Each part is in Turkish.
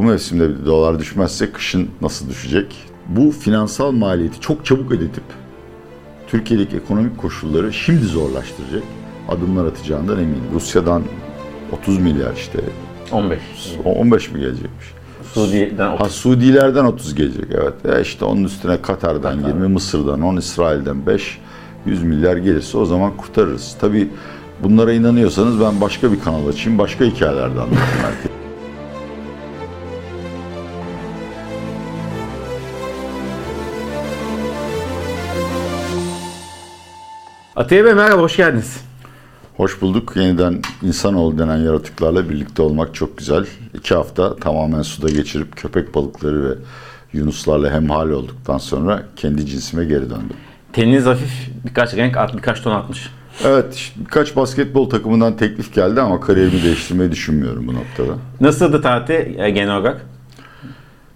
bu mevsimde dolar düşmezse kışın nasıl düşecek? Bu finansal maliyeti çok çabuk ödetip Türkiye'deki ekonomik koşulları şimdi zorlaştıracak adımlar atacağından eminim. Rusya'dan 30 milyar işte 15. 15 mi gelecekmiş? Suudi'den Ha Suudilerden 30 gelecek evet. E işte onun üstüne Katar'dan 20, Mısır'dan 10, İsrail'den 5, 100 milyar gelirse o zaman kurtarırız. Tabii bunlara inanıyorsanız ben başka bir kanal açayım, başka hikayelerden anlatayım herkese. Atiye Bey merhaba, hoş geldiniz. Hoş bulduk. Yeniden insanoğlu denen yaratıklarla birlikte olmak çok güzel. İki hafta tamamen suda geçirip köpek balıkları ve yunuslarla hemhal olduktan sonra kendi cinsime geri döndüm. Teniniz hafif birkaç renk, at, birkaç ton atmış. Evet, işte birkaç basketbol takımından teklif geldi ama kariyerimi değiştirmeyi düşünmüyorum bu noktada. Nasıldı tatil e, genel olarak?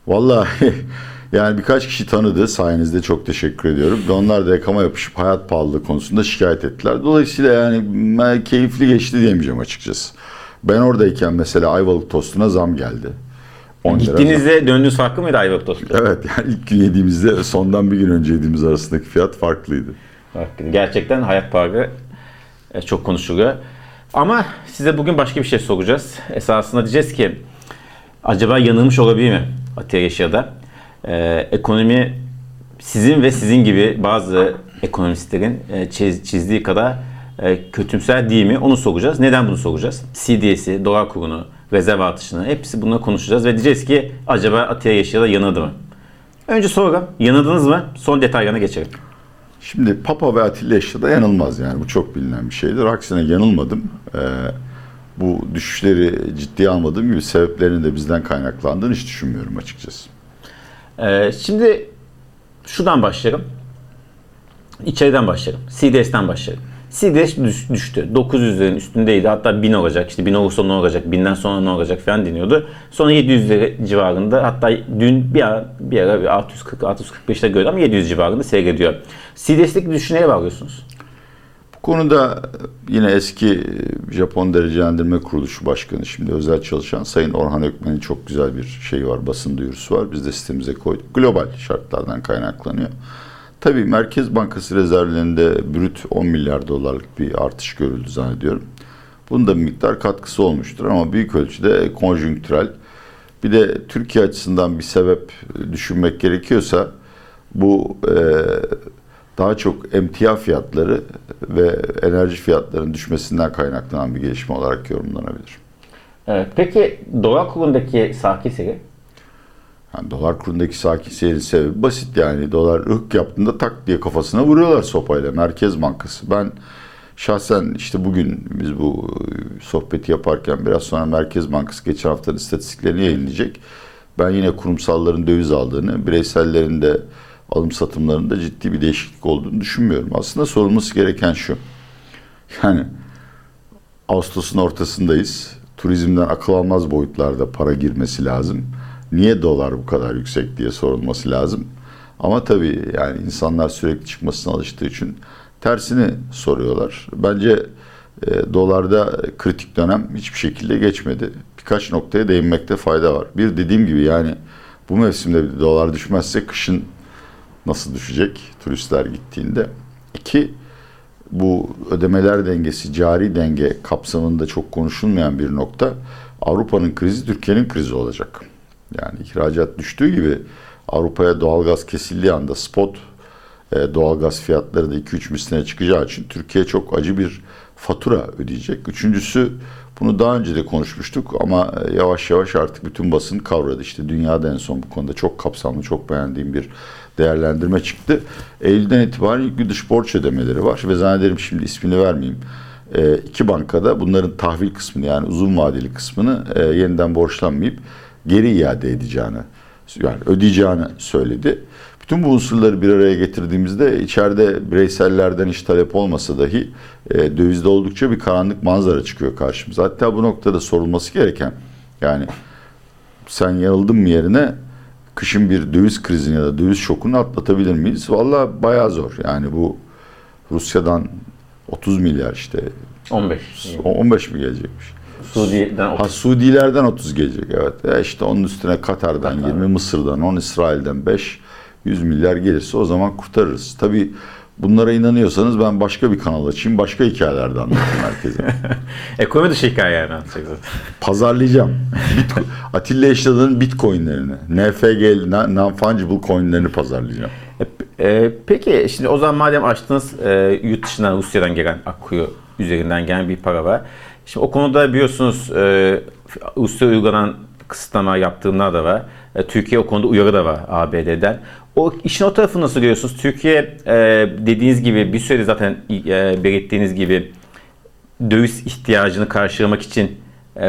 Vallahi yani birkaç kişi tanıdı sayenizde çok teşekkür ediyorum. Onlar da yakama yapışıp hayat pahalılığı konusunda şikayet ettiler. Dolayısıyla yani keyifli geçti diyemeyeceğim açıkçası. Ben oradayken mesela Ayvalık tostuna zam geldi. 10 lira zam. Gittiğinizde döndüğünüz farklı mıydı Ayvalık tostu? Evet yani ilk gün yediğimizde sondan bir gün önce yediğimiz arasındaki fiyat farklıydı. Farklı. Gerçekten hayat pahalı e, çok konuşuluyor. Ama size bugün başka bir şey soracağız. Esasında diyeceğiz ki acaba yanılmış olabilir mi Atiye Yaşar'da? Ee, ekonomi sizin ve sizin gibi bazı ekonomistlerin e, çiz- çizdiği kadar e, kötümser değil mi? Onu soracağız. Neden bunu soracağız? CDS'i, dolar kurunu, rezerv artışını hepsi bunları konuşacağız ve diyeceğiz ki acaba Atiye Yaşar'da yanıldı mı? Önce soralım. Yanıldınız mı? Son detaylarına geçelim. Şimdi Papa ve Atilla de yanılmaz yani bu çok bilinen bir şeydir. Aksine yanılmadım. Ee, bu düşüşleri ciddiye almadığım gibi sebeplerinin de bizden kaynaklandığını hiç düşünmüyorum açıkçası. Ee, şimdi şuradan başlayalım. İçeriden başlayalım. CDS'ten başlayalım. CDS düş- düştü. 900'lerin üstündeydi. Hatta 1000 olacak. İşte 1000 olursa ne olacak? 1000'den sonra ne olacak falan deniyordu. Sonra 700'leri civarında. Hatta dün bir ara bir, ara bir 640 645'te gördüm ama 700 civarında seyrediyor. CDS'deki bağlıyorsunuz? Bu konuda yine eski Japon Derecelendirme Kuruluşu Başkanı şimdi özel çalışan Sayın Orhan Ökmen'in çok güzel bir şeyi var, basın duyurusu var. Biz de sitemize koyduk. Global şartlardan kaynaklanıyor. Tabii Merkez Bankası rezervlerinde brüt 10 milyar dolarlık bir artış görüldü zannediyorum. Bunun da bir miktar katkısı olmuştur ama büyük ölçüde konjonktürel. Bir de Türkiye açısından bir sebep düşünmek gerekiyorsa bu e, daha çok emtia fiyatları ve enerji fiyatlarının düşmesinden kaynaklanan bir gelişme olarak yorumlanabilir. Evet, peki dolar kurundaki sakin seyri? Yani dolar kurundaki sakin seyrin sebebi basit yani. Dolar ıhk yaptığında tak diye kafasına vuruyorlar sopayla Merkez Bankası. Ben şahsen işte bugün biz bu e, sohbeti yaparken biraz sonra Merkez Bankası geçen haftanın istatistiklerini yayınlayacak. Ben yine kurumsalların döviz aldığını, bireysellerin de alım satımlarında ciddi bir değişiklik olduğunu düşünmüyorum. Aslında sorulması gereken şu. Yani Ağustos'un ortasındayız. Turizmden akıl almaz boyutlarda para girmesi lazım. Niye dolar bu kadar yüksek diye sorulması lazım. Ama tabii yani insanlar sürekli çıkmasına alıştığı için tersini soruyorlar. Bence e, dolarda kritik dönem hiçbir şekilde geçmedi. Birkaç noktaya değinmekte fayda var. Bir dediğim gibi yani bu mevsimde bir dolar düşmezse kışın nasıl düşecek turistler gittiğinde. İki, bu ödemeler dengesi, cari denge kapsamında çok konuşulmayan bir nokta. Avrupa'nın krizi Türkiye'nin krizi olacak. Yani ihracat düştüğü gibi Avrupa'ya doğalgaz kesildiği anda spot e, doğalgaz fiyatları da 2-3 misline çıkacağı için Türkiye çok acı bir fatura ödeyecek. Üçüncüsü bunu daha önce de konuşmuştuk ama e, yavaş yavaş artık bütün basın kavradı. İşte dünyada en son bu konuda çok kapsamlı, çok beğendiğim bir değerlendirme çıktı. Eylül'den itibaren dış borç ödemeleri var ve zannederim şimdi ismini vermeyeyim. E, iki bankada bunların tahvil kısmını yani uzun vadeli kısmını e, yeniden borçlanmayıp geri iade edeceğini yani ödeyeceğini söyledi. Bütün bu unsurları bir araya getirdiğimizde içeride bireysellerden hiç talep olmasa dahi e, dövizde oldukça bir karanlık manzara çıkıyor karşımıza. Hatta bu noktada sorulması gereken yani sen yanıldın mı yerine kışın bir döviz krizini ya da döviz şokunu atlatabilir miyiz? Valla bayağı zor. Yani bu Rusya'dan 30 milyar işte 15. 15 mi gelecekmiş? Suudi'den Ha Suudilerden 30 gelecek evet. E işte onun üstüne Katar'dan 20, Mısır'dan 10, İsrail'den 5, 100 milyar gelirse o zaman kurtarırız. Tabii bunlara inanıyorsanız ben başka bir kanal açayım, başka hikayelerden anlatayım herkese. Ekonomi dışı hikaye yani anlatacaksın. Pazarlayacağım. Bitcoin, Atilla Eşlad'ın bitcoinlerini, NFG, non-fungible coinlerini pazarlayacağım. E, e, peki şimdi o zaman madem açtınız e, yurt dışından Rusya'dan gelen Akkuyu üzerinden gelen bir para var. Şimdi o konuda biliyorsunuz e, Rusya uygulanan kısıtlama yaptığında da var. E, Türkiye o konuda uyarı da var ABD'den. O işin o tarafını nasıl görüyorsunuz? Türkiye e, dediğiniz gibi bir süredir zaten e, belirttiğiniz gibi döviz ihtiyacını karşılamak için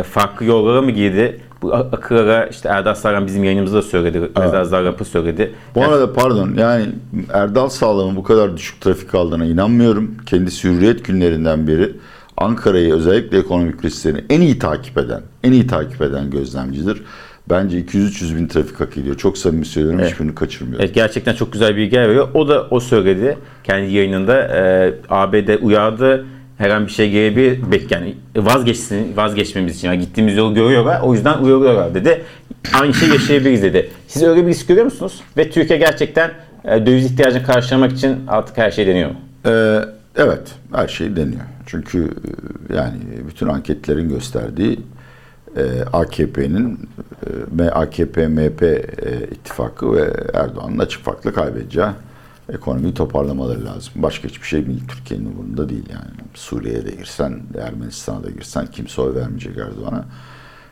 farklı yollara mı girdi? Bu akıllara işte Erdal Sarran bizim yayınımızda da söyledi. Mezar Zarrap'ı söyledi. Bu Yani- arada pardon yani Erdal Sağlam'ın bu kadar düşük trafik aldığına inanmıyorum. Kendisi hürriyet günlerinden beri Ankara'yı özellikle ekonomik risklerini en iyi takip eden, en iyi takip eden gözlemcidir. Bence 200-300 bin trafik hak ediyor. Çok samimi söylüyorum. Evet. Hiçbirini kaçırmıyorum. Evet, gerçekten çok güzel bilgiler veriyor. O da o söyledi kendi yayınında. E, ABD uyardı. Herhangi bir şey gelebilir. Yani vazgeçsin, vazgeçmemiz için. Yani gittiğimiz yolu görüyorlar. O yüzden uyarıyorlar dedi. Aynı şey yaşayabiliriz dedi. Siz öyle bir risk görüyor musunuz? Ve Türkiye gerçekten e, döviz ihtiyacını karşılamak için artık her şey deniyor mu? Ee, evet, her şey deniyor. Çünkü e, yani bütün anketlerin gösterdiği e, AKP'nin e, AKP MHP e, ittifakı ve Erdoğan'ın açık farklı kaybedeceği ekonomiyi toparlamaları lazım. Başka hiçbir şey değil. Türkiye'nin umurunda değil yani. Suriye'ye de girsen, Ermenistan'a da girsen kimse oy vermeyecek Erdoğan'a.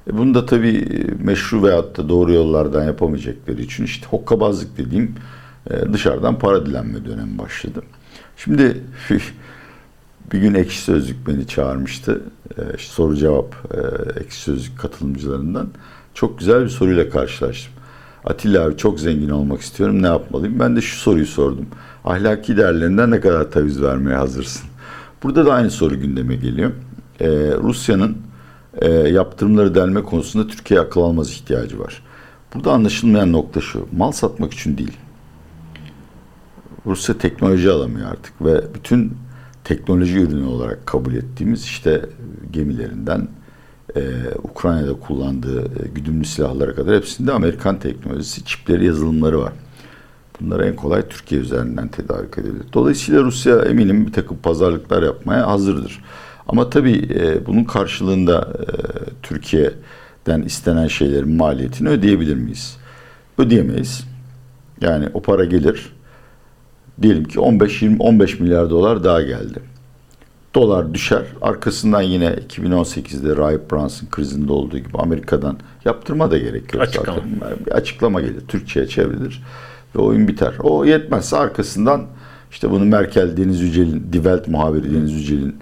E bunu da tabii meşru veyahut da doğru yollardan yapamayacakları için işte hokkabazlık dediğim e, dışarıdan para dilenme dönemi başladı. Şimdi bir gün Ekşi Sözlük beni çağırmıştı. E, işte soru cevap e, Ekşi Sözlük katılımcılarından. Çok güzel bir soruyla karşılaştım. Atilla abi çok zengin olmak istiyorum ne yapmalıyım? Ben de şu soruyu sordum. Ahlaki değerlerinden ne kadar taviz vermeye hazırsın? Burada da aynı soru gündeme geliyor. E, Rusya'nın e, yaptırımları delme konusunda Türkiye akıl almaz ihtiyacı var. Burada anlaşılmayan nokta şu. Mal satmak için değil. Rusya teknoloji alamıyor artık ve bütün teknoloji ürünü olarak kabul ettiğimiz işte gemilerinden e, Ukrayna'da kullandığı e, güdümlü silahlara kadar hepsinde Amerikan teknolojisi, çipleri, yazılımları var. Bunları en kolay Türkiye üzerinden tedarik edilir. Dolayısıyla Rusya eminim bir takım pazarlıklar yapmaya hazırdır. Ama tabii e, bunun karşılığında e, Türkiye'den istenen şeylerin maliyetini ödeyebilir miyiz? Ödeyemeyiz. Yani o para gelir. Diyelim ki 15-20-15 milyar dolar daha geldi. Dolar düşer. Arkasından yine 2018'de Rahip Brunson krizinde olduğu gibi Amerika'dan yaptırma da gerek yok Açıklama. zaten. Bir açıklama gelir. Türkçe'ye çevrilir ve oyun biter. O yetmezse arkasından işte bunu Merkel, Deniz Yücel'in, Die Welt muhabiri Deniz Yücel'in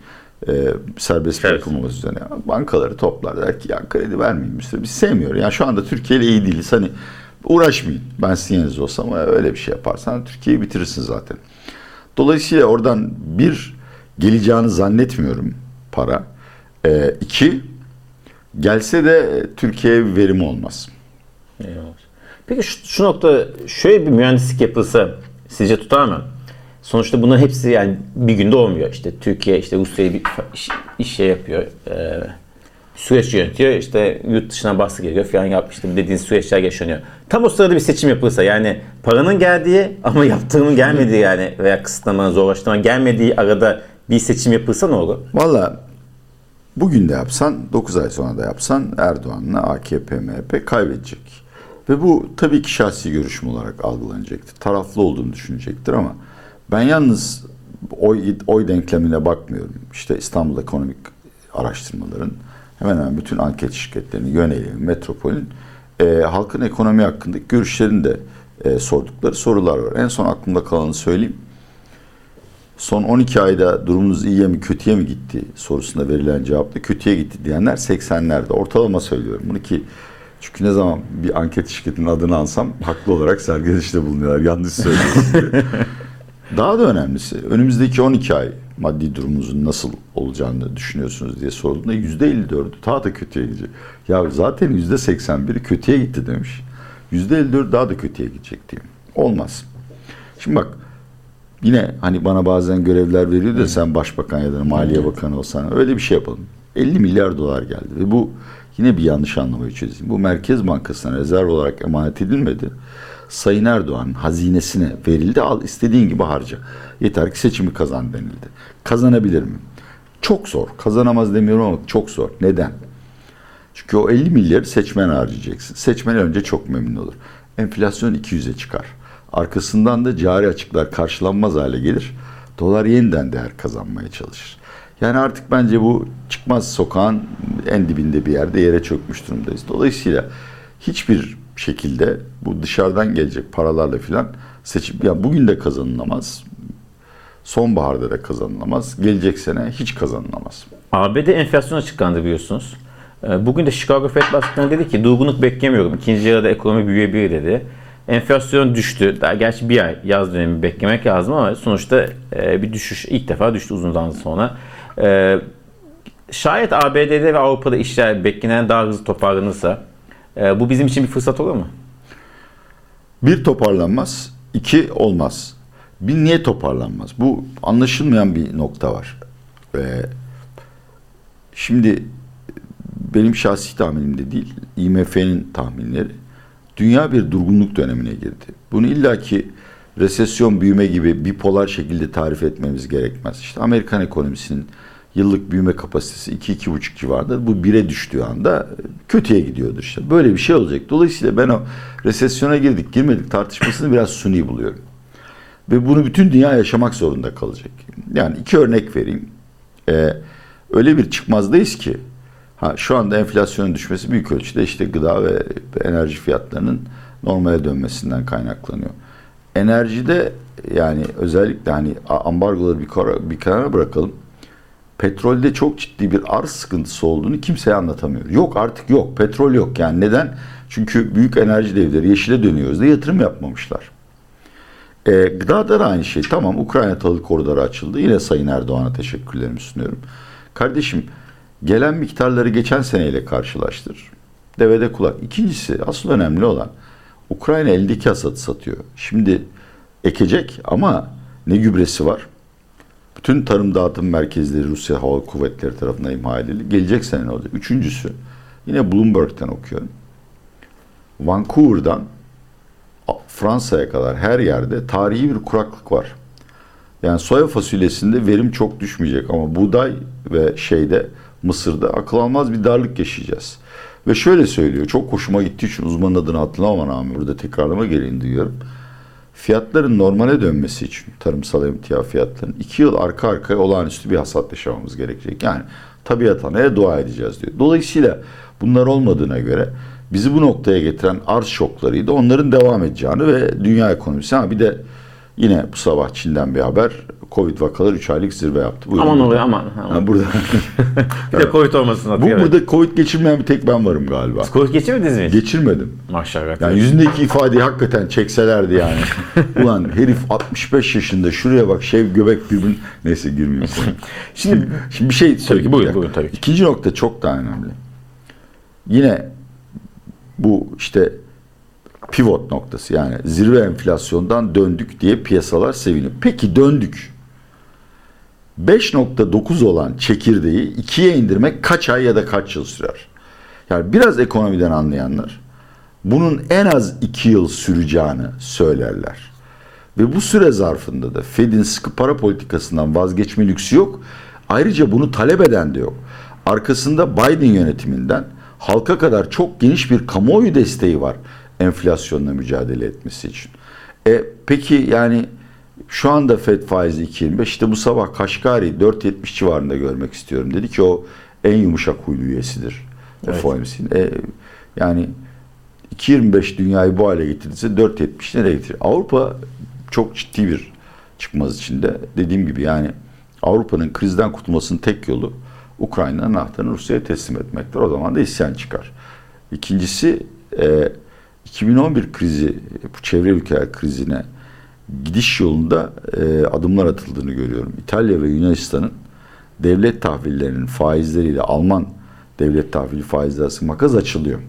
e, serbest bırakılmaması üzerine bankaları toplar der ki ya kredi vermeyin bir süre. Biz sevmiyor. Yani şu anda Türkiye ile iyi değiliz. Hani uğraşmayın. Ben sizin yerinizde olsam öyle bir şey yaparsan Türkiye'yi bitirirsin zaten. Dolayısıyla oradan bir geleceğini zannetmiyorum para. E, iki gelse de Türkiye'ye verim olmaz. Eyvallah. Peki şu, şu nokta şöyle bir mühendislik yapılsa sizce tutar mı? Sonuçta bunların hepsi yani bir günde olmuyor. İşte Türkiye işte Rusya'ya bir iş, iş şey yapıyor. E, süreç yönetiyor. İşte yurt dışına baskı geliyor falan yapmıştım dediğiniz süreçler yaşanıyor. Tam o sırada bir seçim yapılsa yani paranın geldiği ama yaptığının gelmediği yani veya kısıtlama, zorlaştırma gelmediği arada bir seçim yapılsa ne olur? Valla bugün de yapsan 9 ay sonra da yapsan Erdoğan'la AKP MHP kaybedecek. Ve bu tabii ki şahsi görüşüm olarak algılanacaktır. Taraflı olduğunu düşünecektir ama ben yalnız oy, oy denklemine bakmıyorum. İşte İstanbul Ekonomik Araştırmaların hemen hemen bütün anket şirketlerinin, yönelimi, metropolün e, halkın ekonomi hakkındaki görüşlerini de e, sordukları sorular var. En son aklımda kalanı söyleyeyim. Son 12 ayda durumunuz iyiye mi kötüye mi gitti sorusuna verilen cevapta kötüye gitti diyenler 80'lerde. Ortalama söylüyorum bunu ki çünkü ne zaman bir anket şirketinin adını ansam haklı olarak serzenişte bulunuyorlar. Yanlış söylüyorsunuz diye. Daha da önemlisi önümüzdeki 12 ay maddi durumunuzun nasıl olacağını düşünüyorsunuz diye sorduğunda %54'ü daha da kötüye gidecek. Ya zaten %81'i kötüye gitti demiş. %54 daha da kötüye gidecek diyor. Olmaz. Şimdi bak yine hani bana bazen görevler veriyor da sen başbakan ya da maliye bakanı olsan öyle bir şey yapalım. 50 milyar dolar geldi ve bu yine bir yanlış anlamayı çözeyim. Bu Merkez Bankası'na rezerv olarak emanet edilmedi. Sayın Erdoğan hazinesine verildi al istediğin gibi harca. Yeter ki seçimi kazan denildi. Kazanabilir mi? Çok zor. Kazanamaz demiyorum ama çok zor. Neden? Çünkü o 50 milyarı seçmen harcayacaksın. Seçmen önce çok memnun olur. Enflasyon 200'e çıkar. Arkasından da cari açıklar karşılanmaz hale gelir. Dolar yeniden değer kazanmaya çalışır. Yani artık bence bu çıkmaz sokağın en dibinde bir yerde yere çökmüş durumdayız. Dolayısıyla hiçbir şekilde bu dışarıdan gelecek paralarla filan seçim ya bugün de kazanılamaz. Sonbaharda da kazanılamaz. Gelecek sene hiç kazanılamaz. ABD enflasyon açıklandı biliyorsunuz. Ee, Bugün de Chicago Fed Başkanı dedi ki durgunluk beklemiyorum. İkinci yarıda ekonomi büyüyebilir dedi. Enflasyon düştü. Daha gerçi bir ay yaz dönemi beklemek lazım ama sonuçta e, bir düşüş ilk defa düştü uzun zaman sonra. Ee, Şayet ABD'de ve Avrupa'da işler beklenen daha hızlı toparlanırsa e, bu bizim için bir fırsat olur mu? Bir toparlanmaz, iki olmaz. Bir niye toparlanmaz? Bu anlaşılmayan bir nokta var. Ve şimdi benim şahsi tahminim de değil, IMF'nin tahminleri. Dünya bir durgunluk dönemine girdi. Bunu illaki resesyon, büyüme gibi bipolar şekilde tarif etmemiz gerekmez. İşte Amerikan ekonomisinin yıllık büyüme kapasitesi 2-2,5 civarında. Bu 1'e düştüğü anda kötüye gidiyordur işte. Böyle bir şey olacak. Dolayısıyla ben o resesyona girdik girmedik tartışmasını biraz suni buluyorum. Ve bunu bütün dünya yaşamak zorunda kalacak. Yani iki örnek vereyim. Ee, öyle bir çıkmazdayız ki ha, şu anda enflasyonun düşmesi büyük ölçüde işte gıda ve enerji fiyatlarının normale dönmesinden kaynaklanıyor. Enerjide yani özellikle hani ambargoları bir, kara, bir kenara bırakalım. Petrolde çok ciddi bir arz sıkıntısı olduğunu kimseye anlatamıyor. Yok artık yok. Petrol yok. Yani neden? Çünkü büyük enerji devleri yeşile dönüyoruz diye yatırım yapmamışlar. E, gıdada da aynı şey. Tamam Ukrayna tahıl koridoru açıldı. Yine Sayın Erdoğan'a teşekkürlerimi sunuyorum. Kardeşim gelen miktarları geçen seneyle karşılaştır. Devede kulak. İkincisi asıl önemli olan Ukrayna eldeki hasatı satıyor. Şimdi ekecek ama ne gübresi var? Bütün tarım dağıtım merkezleri Rusya Hava Kuvvetleri tarafından imha edildi. Gelecek sene ne olacak? Üçüncüsü yine Bloomberg'den okuyorum. Vancouver'dan Fransa'ya kadar her yerde tarihi bir kuraklık var. Yani soya fasulyesinde verim çok düşmeyecek ama buğday ve şeyde Mısır'da akıl almaz bir darlık yaşayacağız. Ve şöyle söylüyor, çok hoşuma gittiği için uzmanın adını hatırlamam rağmen burada tekrarlama gereğini duyuyorum. Fiyatların normale dönmesi için tarımsal emtia fiyatlarının iki yıl arka arkaya olağanüstü bir hasat yaşamamız gerekecek. Yani tabiat anaya dua edeceğiz diyor. Dolayısıyla bunlar olmadığına göre bizi bu noktaya getiren arz şoklarıydı. Onların devam edeceğini ve dünya ekonomisi. Ha bir de yine bu sabah Çin'den bir haber. Covid vakaları 3 aylık zirve yaptı. Buyurun aman oluyor aman. aman. Ha, burada. bir de Covid olmasın. Bu evet. burada Covid geçirmeyen bir tek ben varım galiba. Covid geçirmediniz mi? Geçirmedim. Maşallah. Yani yüzündeki ifadeyi hakikaten çekselerdi yani. Ulan herif 65 yaşında şuraya bak şev göbek birbirine. Neyse girmeyeyim. şimdi, şimdi bir şey tabii ki buyurun, buyurun tabii ki. İkinci nokta çok daha önemli. Yine bu işte pivot noktası yani zirve enflasyondan döndük diye piyasalar seviniyor. Peki döndük. 5.9 olan çekirdeği 2'ye indirmek kaç ay ya da kaç yıl sürer? Yani biraz ekonomiden anlayanlar bunun en az 2 yıl süreceğini söylerler. Ve bu süre zarfında da Fed'in sıkı para politikasından vazgeçme lüksü yok. Ayrıca bunu talep eden de yok. Arkasında Biden yönetiminden halka kadar çok geniş bir kamuoyu desteği var enflasyonla mücadele etmesi için. E, peki yani şu anda FED faizi 2.25 işte bu sabah Kaşgari 4.70 civarında görmek istiyorum dedi ki o en yumuşak huylu üyesidir evet. FOMC'nin. E, yani 2.25 dünyayı bu hale getirdiyse 4.70 nereye getirir? Avrupa çok ciddi bir çıkmaz içinde. Dediğim gibi yani Avrupa'nın krizden kurtulmasının tek yolu Ukrayna'nın anahtarını Rusya'ya teslim etmektir. O zaman da isyan çıkar. İkincisi e, 2011 krizi, bu çevre ülkeler krizine gidiş yolunda e, adımlar atıldığını görüyorum. İtalya ve Yunanistan'ın devlet tahvillerinin faizleriyle Alman devlet tahvili faizleri arasında makas açılıyor.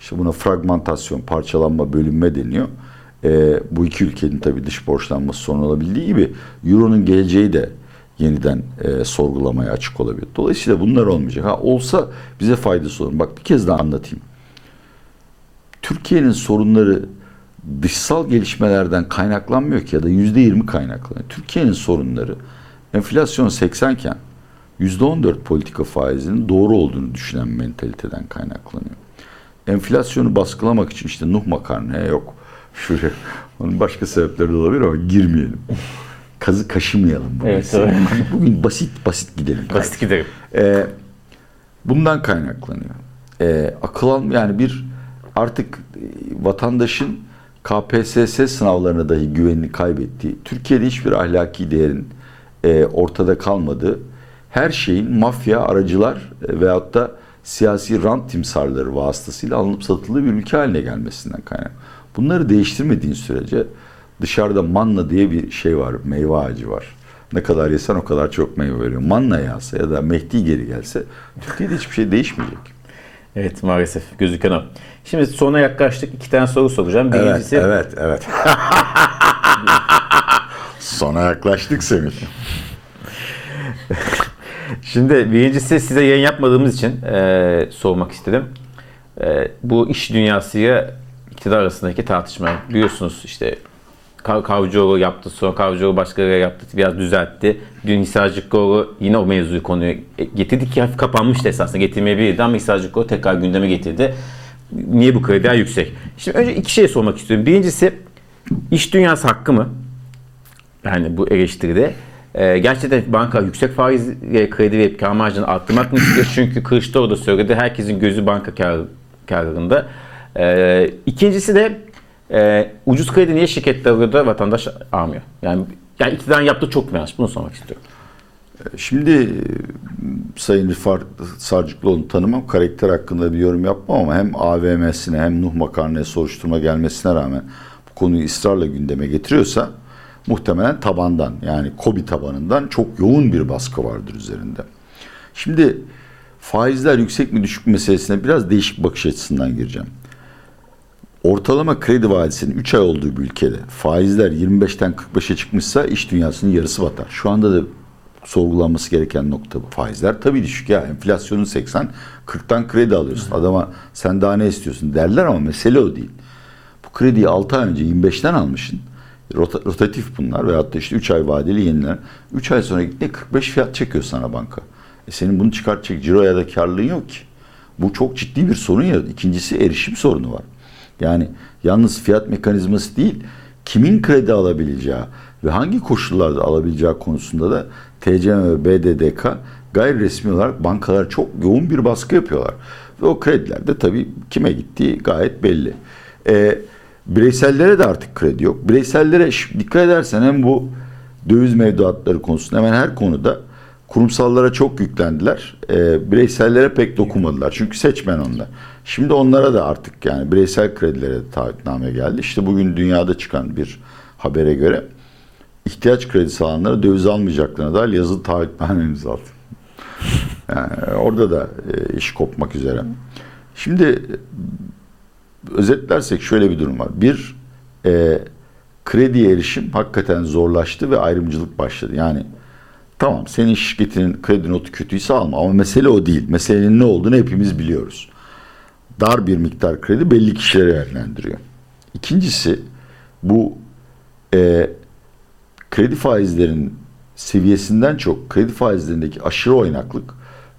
İşte buna fragmentasyon, parçalanma, bölünme deniyor. E, bu iki ülkenin tabii dış borçlanması sorun olabildiği gibi Euro'nun geleceği de yeniden e, sorgulamaya açık olabilir. Dolayısıyla bunlar olmayacak. Ha olsa bize faydası olur. Bak bir kez daha anlatayım. Türkiye'nin sorunları dışsal gelişmelerden kaynaklanmıyor ki ya da yüzde yirmi kaynaklanıyor. Türkiye'nin sorunları enflasyon 80 iken yüzde on dört politika faizinin doğru olduğunu düşünen mentaliteden kaynaklanıyor. Enflasyonu baskılamak için işte Nuh makarnaya yok. Şuraya. Onun başka sebepleri de olabilir ama girmeyelim. Kazı kaşımayalım. Bugün. Evet, doğru. Bugün basit basit gidelim. Basit giderim. Ee, bundan kaynaklanıyor. Ee, akıl alm yani bir artık e, vatandaşın KPSS sınavlarına dahi güvenini kaybettiği, Türkiye'de hiçbir ahlaki değerin e, ortada kalmadığı, her şeyin mafya, aracılar e, veyahut da siyasi rant timsarları vasıtasıyla alınıp satıldığı bir ülke haline gelmesinden kaynak. Bunları değiştirmediğin sürece dışarıda manna diye bir şey var, meyve ağacı var. Ne kadar yesen o kadar çok meyve veriyor. Manna yağsa ya da Mehdi geri gelse Türkiye'de hiçbir şey değişmeyecek. Evet maalesef gözüken o. Şimdi sona yaklaştık. İki tane soru soracağım. Evet, Birincisi evet, evet. Sona yaklaştık Semih. Şimdi birincisi size yayın yapmadığımız için e, sormak istedim. E, bu iş dünyasıyla iktidar arasındaki tartışma. Biliyorsunuz işte Kavcıoğlu yaptı, sonra Kavcıoğlu başkaları yaptı, biraz düzeltti. Dün Hisarcıkoğlu yine o mevzuyu konuyu getirdi ki hafif kapanmıştı esasında getirmeyebilirdi ama Hisarcıkoğlu tekrar gündeme getirdi. Niye bu krediler yüksek? Şimdi önce iki şey sormak istiyorum. Birincisi iş dünyası hakkı mı? Yani bu eleştiride. Ee, gerçekten banka yüksek faizle kredi verip kar marjını arttırmak mı istiyor? Çünkü Kılıçdaroğlu da söyledi. Herkesin gözü banka kar, karlarında. Ee, ikincisi de e, ucuz kredi niye şirketler alıyor da vatandaş almıyor? Yani yani iktidarın yaptığı çok mu yanlış? Bunu sormak istiyorum. Şimdi e, Sayın Rıfat Sarcıklıoğlu'nu tanımam, karakter hakkında bir yorum yapmam ama hem AVM'sine hem Nuh Makarna'ya soruşturma gelmesine rağmen bu konuyu ısrarla gündeme getiriyorsa muhtemelen tabandan yani KOBİ tabanından çok yoğun bir baskı vardır üzerinde. Şimdi faizler yüksek mi düşük mü meselesine biraz değişik bakış açısından gireceğim. Ortalama kredi vadisinin 3 ay olduğu bir ülkede faizler 25'ten 45'e çıkmışsa iş dünyasının yarısı batar. Şu anda da sorgulanması gereken nokta bu. Faizler tabii düşük ya. Enflasyonun 80, 40'tan kredi alıyorsun. Adama sen daha ne istiyorsun derler ama mesele o değil. Bu krediyi 6 ay önce 25'ten almışsın. Rota- rotatif bunlar veyahut da işte 3 ay vadeli yenilen. 3 ay sonra gittiğinde 45 fiyat çekiyor sana banka. E senin bunu çıkartacak ciro ya da karlılığın yok ki. Bu çok ciddi bir sorun ya. İkincisi erişim sorunu var. Yani yalnız fiyat mekanizması değil, kimin kredi alabileceği ve hangi koşullarda alabileceği konusunda da TCM ve BDDK gayri resmi olarak bankalar çok yoğun bir baskı yapıyorlar. Ve o krediler de tabii kime gittiği gayet belli. Ee, bireysellere de artık kredi yok. Bireysellere dikkat edersen hem bu döviz mevduatları konusunda hemen her konuda kurumsallara çok yüklendiler. Ee, bireysellere pek dokunmadılar. Çünkü seçmen onlar. Şimdi onlara da artık yani bireysel kredilere de taahhütname geldi. İşte bugün dünyada çıkan bir habere göre ihtiyaç kredisi alanlara döviz almayacaklarına dair yazılı taahhütname imzaladı. Yani orada da e, iş kopmak üzere. Şimdi e, özetlersek şöyle bir durum var. Bir, e, krediye erişim hakikaten zorlaştı ve ayrımcılık başladı. Yani tamam senin şirketinin kredi notu kötüyse alma ama mesele o değil. Meselenin ne olduğunu hepimiz biliyoruz. Dar bir miktar kredi belli kişilere yönlendiriyor. İkincisi bu e, kredi faizlerinin seviyesinden çok kredi faizlerindeki aşırı oynaklık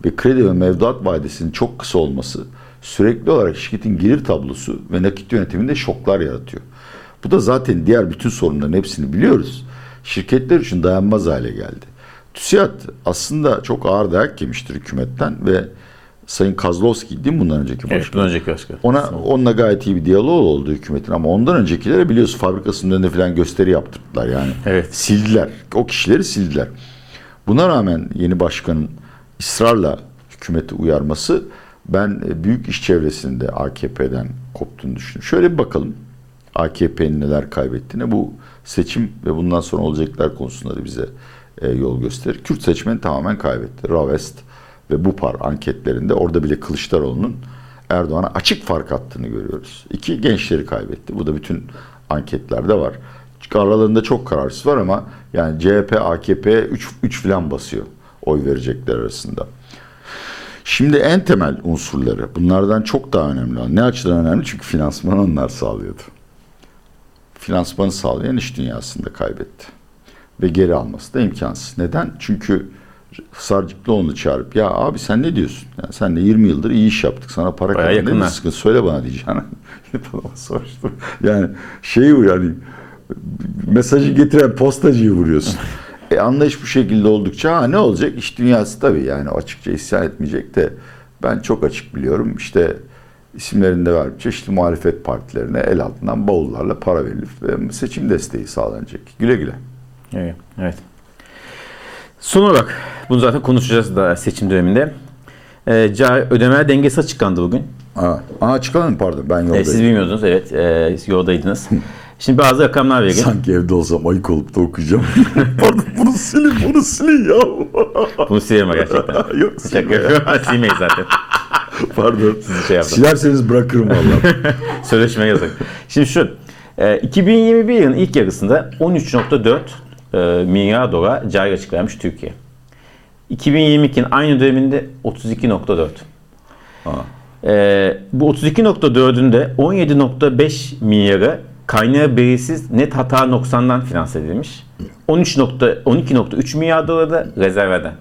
ve kredi ve mevduat vadesinin çok kısa olması sürekli olarak şirketin gelir tablosu ve nakit yönetiminde şoklar yaratıyor. Bu da zaten diğer bütün sorunların hepsini biliyoruz. Şirketler için dayanmaz hale geldi. TÜSİAD aslında çok ağır dayak yemiştir hükümetten ve Sayın Kozlovski değil mi bundan önceki başkan? Evet, bundan önceki başkan. Ona onunla gayet iyi bir diyalog oldu hükümetin ama ondan öncekilere biliyorsun fabrikasının önünde falan gösteri yaptırdılar yani. Evet. Sildiler. O kişileri sildiler. Buna rağmen yeni başkanın ısrarla hükümeti uyarması ben e, büyük iş çevresinde AKP'den koptuğunu düşünüyorum. Şöyle bir bakalım. AKP'nin neler kaybettiğine bu seçim ve bundan sonra olacaklar konusunda da bize e, yol gösterir. Kürt seçmeni tamamen kaybetti. Ravest ve Bupar anketlerinde orada bile Kılıçdaroğlu'nun Erdoğan'a açık fark attığını görüyoruz. İki gençleri kaybetti. Bu da bütün anketlerde var. aralarında çok kararsız var ama yani CHP, AKP 3 3 falan basıyor oy verecekler arasında. Şimdi en temel unsurları bunlardan çok daha önemli. olan- Ne açıdan önemli? Çünkü finansmanı onlar sağlıyordu. Finansmanı sağlayan iş dünyasında kaybetti. Ve geri alması da imkansız. Neden? Çünkü Sarcıklıoğlu'nu çağırıp ya abi sen ne diyorsun? Ya sen de 20 yıldır iyi iş yaptık. Sana para Bayağı kazandık. Ne sıkıntı? Söyle bana soruştur. Yani şeyi bu yani mesajı getiren postacıyı vuruyorsun. E, anlayış bu şekilde oldukça ha, ne olacak? İş dünyası tabii yani açıkça isyan etmeyecek de ben çok açık biliyorum. İşte isimlerini de verip çeşitli muhalefet partilerine el altından bavullarla para verilip ve seçim desteği sağlanacak. Güle güle. Evet. evet. Son olarak bunu zaten konuşacağız da seçim döneminde. Ee, cari ödemeler dengesi açıklandı bugün. Aa, aa çıkalım pardon ben Ee, yoldayım. siz bilmiyordunuz evet. E, yoldaydınız. Şimdi bazı rakamlar vereyim. Sanki evde olsam ayık olup da okuyacağım. pardon bunu silin bunu silin ya. Bunu ama gerçekten. Yok Şaka silme yapıyorum. Silmeyiz zaten. Pardon. Sizi şey yaptım. Silerseniz bırakırım vallahi. Sözleşme yazık. Şimdi şu. e, 2021 yılının ilk yarısında 13.4 e, milyar dolar cari açık vermiş Türkiye. 2022'nin aynı döneminde 32.4. Ha. E, bu 32.4'ün de 17.5 milyarı kaynağı belirsiz net hata noksandan finanse edilmiş. 13 nokta- 12.3 milyar doları da rezerveden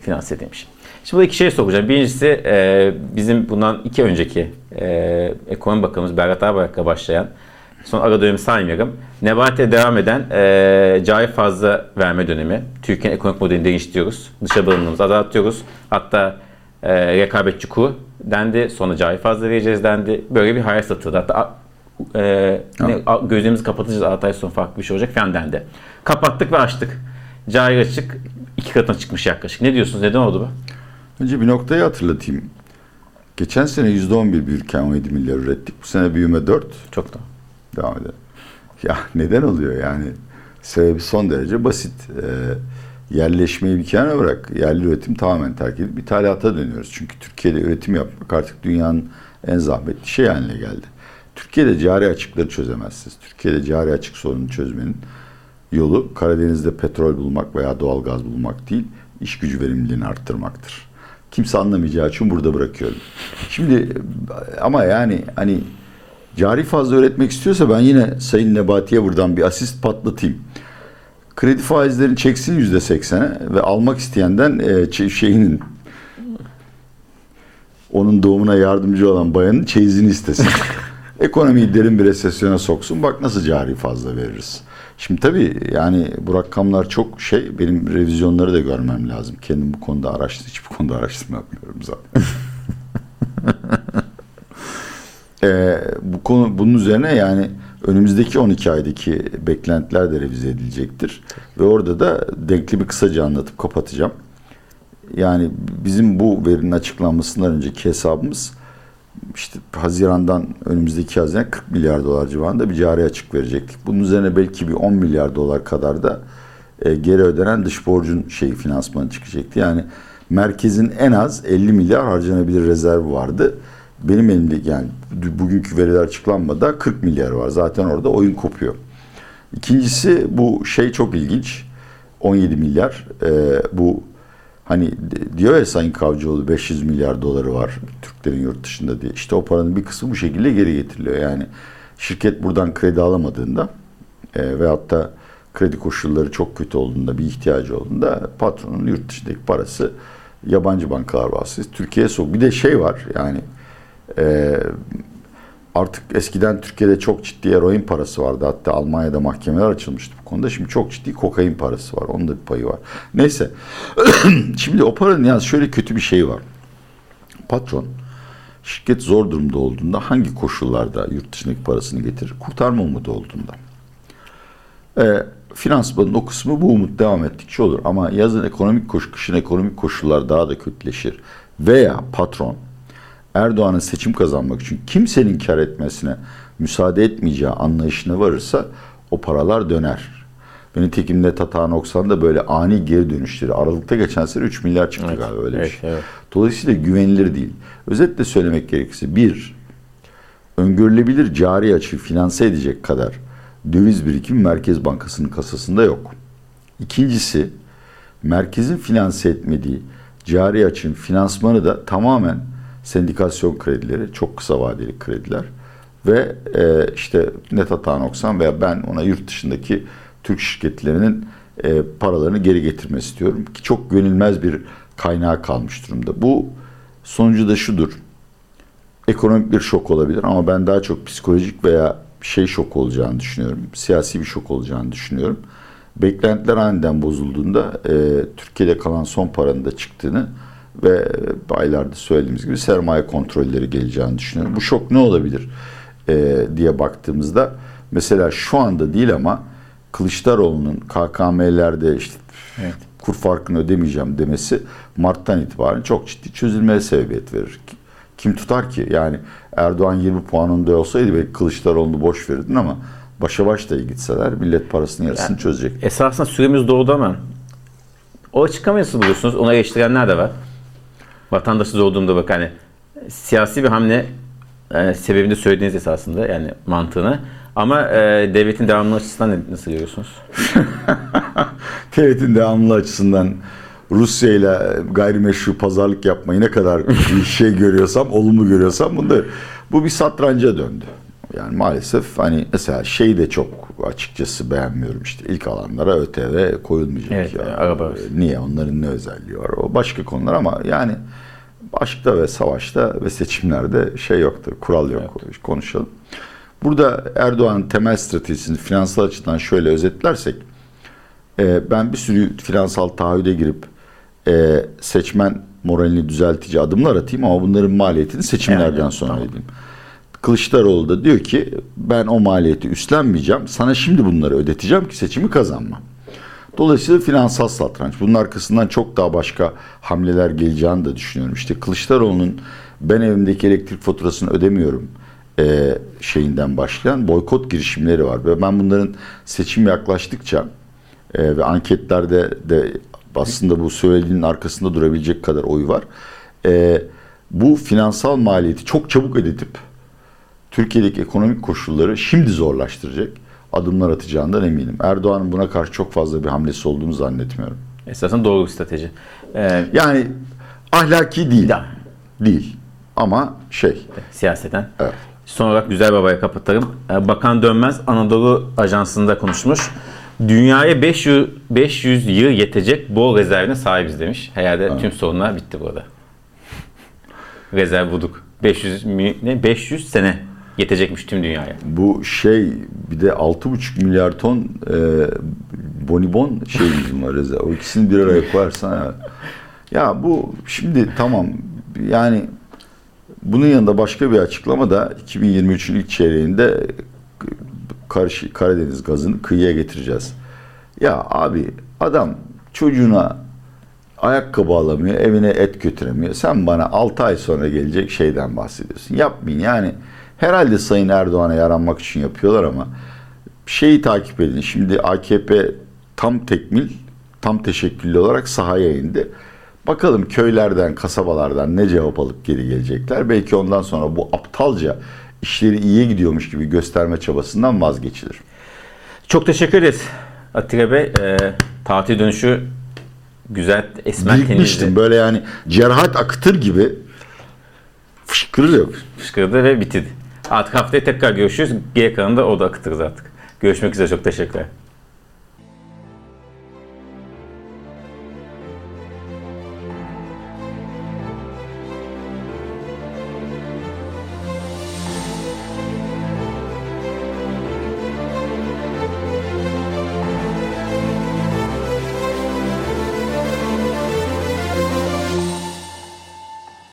finanse edilmiş. Şimdi burada iki şey soracağım. Birincisi e, bizim bundan iki önceki e, ekonomi bakanımız Berat Albayrak'la başlayan son ara dönemi saymıyorum. Nebati'ye devam eden e, cari fazla verme dönemi. Türkiye'nin ekonomik modelini değiştiriyoruz. Dışa bağımlılığımızı azaltıyoruz. Hatta e, rekabetçi kur dendi. Sonra cari fazla vereceğiz dendi. Böyle bir hayal satıldı. Hatta e, ne, a- gözlerimizi kapatacağız 6 ay sonra farklı bir şey olacak falan dendi. Kapattık ve açtık. Cari açık iki katına çıkmış yaklaşık. Ne diyorsunuz? Neden oldu bu? Önce bir noktayı hatırlatayım. Geçen sene %11 büyürken 17 milyar ürettik. Bu sene büyüme 4. Çok da. Devam edelim. Ya neden oluyor yani? Sebebi son derece basit. Ee, yerleşmeyi bir kenara bırak. Yerli üretim tamamen terk edip ithalata dönüyoruz. Çünkü Türkiye'de üretim yapmak artık dünyanın en zahmetli şey haline geldi. Türkiye'de cari açıkları çözemezsiniz. Türkiye'de cari açık sorununu çözmenin yolu Karadeniz'de petrol bulmak veya doğal gaz bulmak değil, iş gücü verimliliğini arttırmaktır. Kimse anlamayacağı için burada bırakıyorum. Şimdi ama yani hani cari fazla üretmek istiyorsa ben yine Sayın Nebati'ye buradan bir asist patlatayım. Kredi faizlerini çeksin yüzde seksene ve almak isteyenden e, şeyinin onun doğumuna yardımcı olan bayanın çeyizini istesin. Ekonomiyi derin bir resesyona soksun. Bak nasıl cari fazla veririz. Şimdi tabii yani bu rakamlar çok şey. Benim revizyonları da görmem lazım. Kendim bu konuda araştır, hiç bu konuda araştırma yapmıyorum zaten. Ee, bu konu bunun üzerine yani önümüzdeki 12 aydaki beklentiler de revize edilecektir. Ve orada da denkli bir kısaca anlatıp kapatacağım. Yani bizim bu verinin açıklanmasından önceki hesabımız işte Haziran'dan önümüzdeki Haziran 40 milyar dolar civarında bir cari açık verecektik. Bunun üzerine belki bir 10 milyar dolar kadar da e, geri ödenen dış borcun şeyi finansmanı çıkacaktı. Yani merkezin en az 50 milyar harcanabilir rezervi vardı. Benim elimde yani bugünkü veriler açıklanmadan 40 milyar var. Zaten orada oyun kopuyor. İkincisi bu şey çok ilginç. 17 milyar. E, bu hani diyor ya Sayın Kavcıoğlu 500 milyar doları var Türklerin yurt dışında diye. İşte o paranın bir kısmı bu şekilde geri getiriliyor. Yani şirket buradan kredi alamadığında e, veyahut da kredi koşulları çok kötü olduğunda bir ihtiyacı olduğunda patronun yurt dışındaki parası yabancı bankalar vasıtasıyla Türkiye'ye sok. Bir de şey var yani e, artık eskiden Türkiye'de çok ciddi eroin parası vardı. Hatta Almanya'da mahkemeler açılmıştı bu konuda. Şimdi çok ciddi kokain parası var. Onun da bir payı var. Neyse. Şimdi o paranın yalnız şöyle kötü bir şey var. Patron şirket zor durumda olduğunda hangi koşullarda yurt dışındaki parasını getirir? Kurtarma umudu olduğunda. E, finansmanın o kısmı bu umut devam ettikçe olur. Ama yazın ekonomik koş, kışın ekonomik koşullar daha da kötüleşir. Veya patron Erdoğan'ın seçim kazanmak için kimsenin kar etmesine müsaade etmeyeceği anlayışına varırsa o paralar döner. Ve nitekim net hata da böyle ani geri dönüşleri. Aralıkta geçen sene 3 milyar çıktı Evet, galiba öyle evet, bir şey. evet. Dolayısıyla güvenilir değil. Özetle söylemek gerekirse bir, öngörülebilir cari açığı finanse edecek kadar döviz birikimi Merkez Bankası'nın kasasında yok. İkincisi merkezin finanse etmediği cari açın finansmanı da tamamen sendikasyon kredileri, çok kısa vadeli krediler ve e, işte net hata noksan veya ben ona yurt dışındaki Türk şirketlerinin e, paralarını geri getirmesi istiyorum ki çok güvenilmez bir kaynağı kalmış durumda. Bu sonucu da şudur. Ekonomik bir şok olabilir ama ben daha çok psikolojik veya şey şok olacağını düşünüyorum. Siyasi bir şok olacağını düşünüyorum. Beklentiler aniden bozulduğunda e, Türkiye'de kalan son paranın da çıktığını ve aylarda söylediğimiz gibi sermaye kontrolleri geleceğini düşünüyorum. Bu şok ne olabilir e, diye baktığımızda mesela şu anda değil ama Kılıçdaroğlu'nun KKM'lerde işte evet. kur farkını ödemeyeceğim demesi Mart'tan itibaren çok ciddi çözülmeye sebebiyet verir. Kim tutar ki? Yani Erdoğan 20 puanında olsaydı belki Kılıçdaroğlu'nu boş verirdin ama başa baş da gitseler millet parasını yarısını yani, çözecek. Esasında süremiz doğdu ama o açıklamayı nasıl buluyorsunuz? Ona eleştirenler de var. Vatandaşı zor durumda bak hani siyasi bir hamle e, sebebini söylediğiniz esasında yani mantığını. Ama e, devletin devamlı açısından nasıl görüyorsunuz? devletin devamlı açısından Rusya ile gayrimeşru pazarlık yapmayı ne kadar bir şey görüyorsam, olumlu görüyorsam bunda bu bir satranca döndü. Yani maalesef hani mesela şey de çok açıkçası beğenmiyorum işte ilk alanlara ÖTV koyulmayacak evet, ya. Araba. Niye? Onların ne özelliği var? O başka konular ama yani aşkta ve savaşta ve seçimlerde şey yoktur, kural yok. Evet. Konuşalım. Burada Erdoğan'ın temel stratejisini finansal açıdan şöyle özetlersek e, ben bir sürü finansal taahhüde girip e, seçmen moralini düzeltici adımlar atayım ama bunların maliyetini seçimlerden yani, sonra tamam. ödeyeyim. Kılıçdaroğlu da diyor ki ben o maliyeti üstlenmeyeceğim. Sana şimdi bunları ödeteceğim ki seçimi kazanma. Dolayısıyla finansal satranç. Bunun arkasından çok daha başka hamleler geleceğini de düşünüyorum. İşte Kılıçdaroğlu'nun ben evimdeki elektrik faturasını ödemiyorum e, şeyinden başlayan boykot girişimleri var. Ve ben bunların seçim yaklaştıkça e, ve anketlerde de aslında bu söylediğinin arkasında durabilecek kadar oy var. E, bu finansal maliyeti çok çabuk ödetip Türkiye'deki ekonomik koşulları şimdi zorlaştıracak adımlar atacağından eminim. Erdoğan'ın buna karşı çok fazla bir hamlesi olduğunu zannetmiyorum. Esasen doğru bir strateji. Ee, yani ahlaki değil. Da. Değil. Ama şey. Siyaseten. Evet. Son olarak Güzel Baba'ya kapatalım. Ee, Bakan Dönmez Anadolu Ajansı'nda konuşmuş. Dünyaya 500, 500 yıl yetecek bol rezervine sahibiz demiş. Herhalde evet. tüm sorunlar bitti burada. Rezerv bulduk. 500 ne 500 sene yetecekmiş tüm dünyaya. Bu şey bir de 6,5 milyar ton e, bonibon şey var rezerv. O ikisini bir araya koyarsan ya. ya bu şimdi tamam yani bunun yanında başka bir açıklama da 2023'ün ilk çeyreğinde karşı Karadeniz gazını kıyıya getireceğiz. Ya abi adam çocuğuna ayakkabı alamıyor, evine et götüremiyor. Sen bana 6 ay sonra gelecek şeyden bahsediyorsun. Yapmayın yani. Herhalde Sayın Erdoğan'a yaranmak için yapıyorlar ama şeyi takip edin. Şimdi AKP tam tekmil, tam teşekküllü olarak sahaya indi. Bakalım köylerden, kasabalardan ne cevap alıp geri gelecekler. Belki ondan sonra bu aptalca işleri iyiye gidiyormuş gibi gösterme çabasından vazgeçilir. Çok teşekkür ederiz Atilla Bey. E, tatil dönüşü güzel, esmer tenizli. Böyle yani cerhat akıtır gibi fışkırır. Fışkırdı ve bitirdi. Artık haftaya tekrar görüşürüz. G kanalında o da akıtırız artık. Görüşmek üzere. Çok teşekkürler.